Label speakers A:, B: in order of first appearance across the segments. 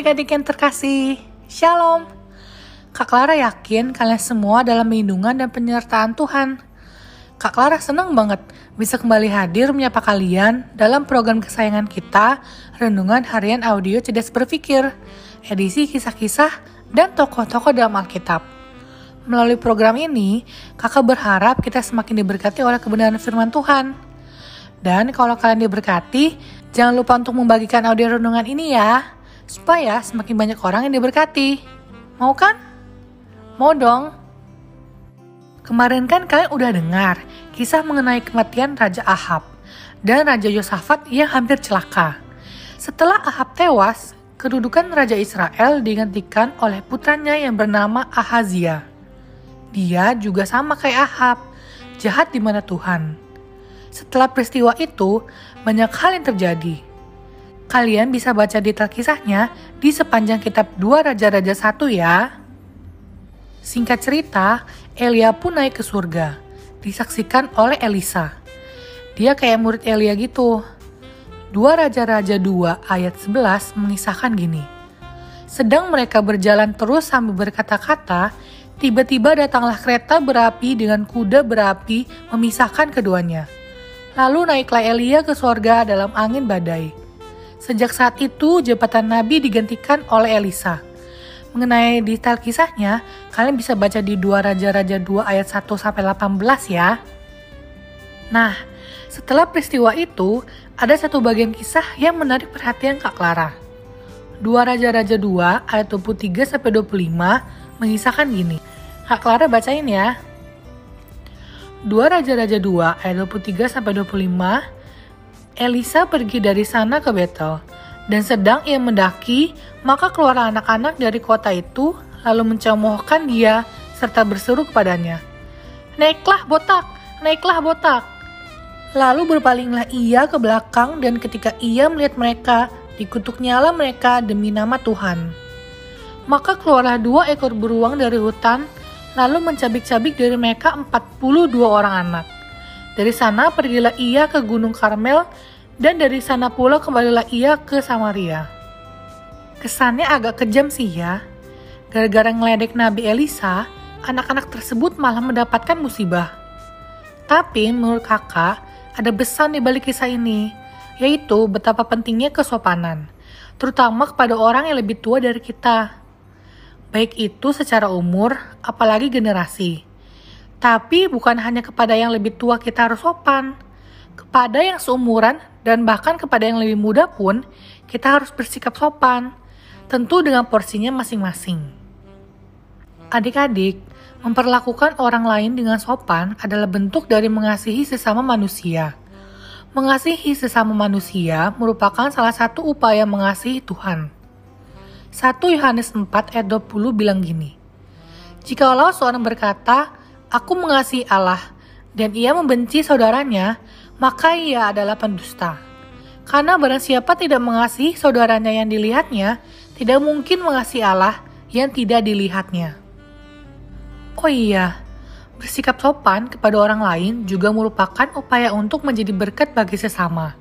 A: adik-adik yang terkasih, Shalom. Kak Clara yakin kalian semua dalam lindungan dan penyertaan Tuhan. Kak Clara senang banget bisa kembali hadir menyapa kalian dalam program kesayangan kita, Renungan Harian Audio Cerdas Berpikir, edisi kisah-kisah dan tokoh-tokoh dalam Alkitab. Melalui program ini, kakak berharap kita semakin diberkati oleh kebenaran firman Tuhan. Dan kalau kalian diberkati, jangan lupa untuk membagikan audio renungan ini ya supaya semakin banyak orang yang diberkati. Mau kan? Mau dong? Kemarin kan kalian udah dengar kisah mengenai kematian Raja Ahab dan Raja Yosafat yang hampir celaka. Setelah Ahab tewas, kedudukan Raja Israel digantikan oleh putranya yang bernama Ahazia. Dia juga sama kayak Ahab, jahat di mana Tuhan. Setelah peristiwa itu, banyak hal yang terjadi Kalian bisa baca detail kisahnya di sepanjang kitab dua Raja-Raja satu ya. Singkat cerita, Elia pun naik ke surga, disaksikan oleh Elisa. Dia kayak murid Elia gitu. Dua Raja-Raja 2 ayat 11 mengisahkan gini. Sedang mereka berjalan terus sambil berkata-kata, tiba-tiba datanglah kereta berapi dengan kuda berapi memisahkan keduanya. Lalu naiklah Elia ke sorga dalam angin badai. Sejak saat itu, jabatan Nabi digantikan oleh Elisa. Mengenai detail kisahnya, kalian bisa baca di 2 Raja-Raja 2 ayat 1 sampai 18 ya. Nah, setelah peristiwa itu, ada satu bagian kisah yang menarik perhatian Kak Clara. 2 Raja-Raja 2 ayat 23 sampai 25 mengisahkan gini. Kak Clara bacain ya. 2 Raja-Raja 2 ayat 23 sampai 25 Elisa pergi dari sana ke Betel, dan sedang ia mendaki, maka keluar anak-anak dari kota itu, lalu mencemohkan dia, serta berseru kepadanya, Naiklah botak, naiklah botak. Lalu berpalinglah ia ke belakang dan ketika ia melihat mereka, dikutuknyalah mereka demi nama Tuhan. Maka keluarlah dua ekor beruang dari hutan, lalu mencabik-cabik dari mereka empat puluh dua orang anak. Dari sana pergilah ia ke Gunung Karmel dan dari sana pula kembalilah ia ke Samaria. Kesannya agak kejam sih ya. Gara-gara ngeledek Nabi Elisa, anak-anak tersebut malah mendapatkan musibah. Tapi menurut kakak, ada pesan di balik kisah ini, yaitu betapa pentingnya kesopanan, terutama kepada orang yang lebih tua dari kita. Baik itu secara umur, apalagi generasi. Tapi bukan hanya kepada yang lebih tua kita harus sopan, kepada yang seumuran dan bahkan kepada yang lebih muda pun kita harus bersikap sopan, tentu dengan porsinya masing-masing. Adik-adik, memperlakukan orang lain dengan sopan adalah bentuk dari mengasihi sesama manusia. Mengasihi sesama manusia merupakan salah satu upaya mengasihi Tuhan. 1 Yohanes 4 ayat 20 bilang gini, Jikalau seorang berkata, Aku mengasihi Allah, dan ia membenci saudaranya, maka ia adalah pendusta. Karena barang siapa tidak mengasihi saudaranya yang dilihatnya, tidak mungkin mengasihi Allah yang tidak dilihatnya. Oh iya, bersikap sopan kepada orang lain juga merupakan upaya untuk menjadi berkat bagi sesama.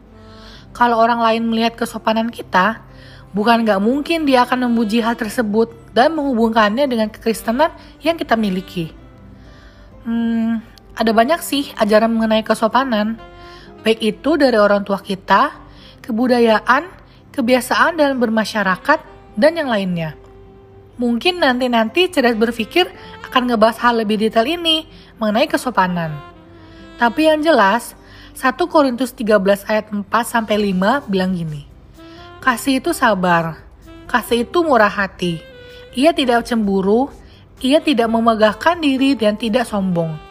A: Kalau orang lain melihat kesopanan kita, bukan gak mungkin dia akan memuji hal tersebut dan menghubungkannya dengan kekristenan yang kita miliki. Hmm, ada banyak sih ajaran mengenai kesopanan, baik itu dari orang tua kita, kebudayaan, kebiasaan dalam bermasyarakat, dan yang lainnya. Mungkin nanti-nanti cerdas berpikir akan ngebahas hal lebih detail ini mengenai kesopanan. Tapi yang jelas, 1 Korintus 13 ayat 4 sampai 5 bilang gini. Kasih itu sabar, kasih itu murah hati. Ia tidak cemburu, ia tidak memegahkan diri dan tidak sombong.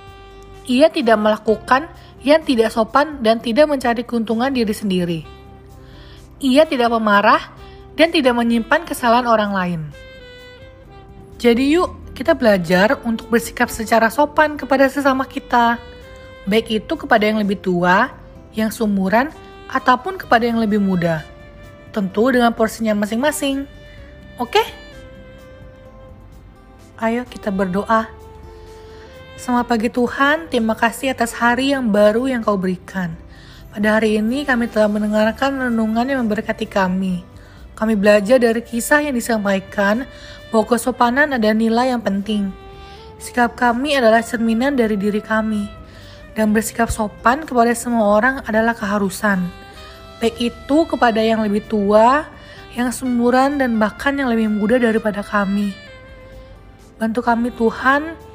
A: Ia tidak melakukan yang tidak sopan dan tidak mencari keuntungan diri sendiri. Ia tidak memarah dan tidak menyimpan kesalahan orang lain. Jadi yuk kita belajar untuk bersikap secara sopan kepada sesama kita, baik itu kepada yang lebih tua, yang sumuran, ataupun kepada yang lebih muda. Tentu dengan porsinya masing-masing. Oke? Ayo kita berdoa. Selamat pagi Tuhan, terima kasih atas hari yang baru yang kau berikan. Pada hari ini kami telah mendengarkan renungan yang memberkati kami. Kami belajar dari kisah yang disampaikan bahwa kesopanan ada nilai yang penting. Sikap kami adalah cerminan dari diri kami. Dan bersikap sopan kepada semua orang adalah keharusan. Baik itu kepada yang lebih tua, yang semuran dan bahkan yang lebih muda daripada kami. Bantu kami Tuhan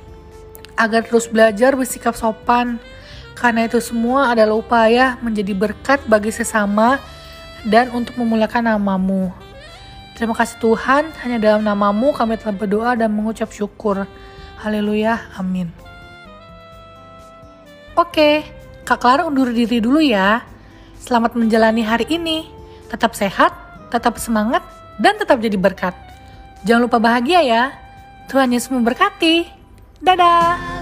A: agar terus belajar bersikap sopan, karena itu semua adalah upaya menjadi berkat bagi sesama dan untuk memuliakan namamu. Terima kasih Tuhan, hanya dalam namamu kami telah berdoa dan mengucap syukur. Haleluya, amin. Oke, Kak Clara undur diri dulu ya. Selamat menjalani hari ini. Tetap sehat, tetap semangat, dan tetap jadi berkat. Jangan lupa bahagia ya. Tuhan Yesus memberkati. Dadah.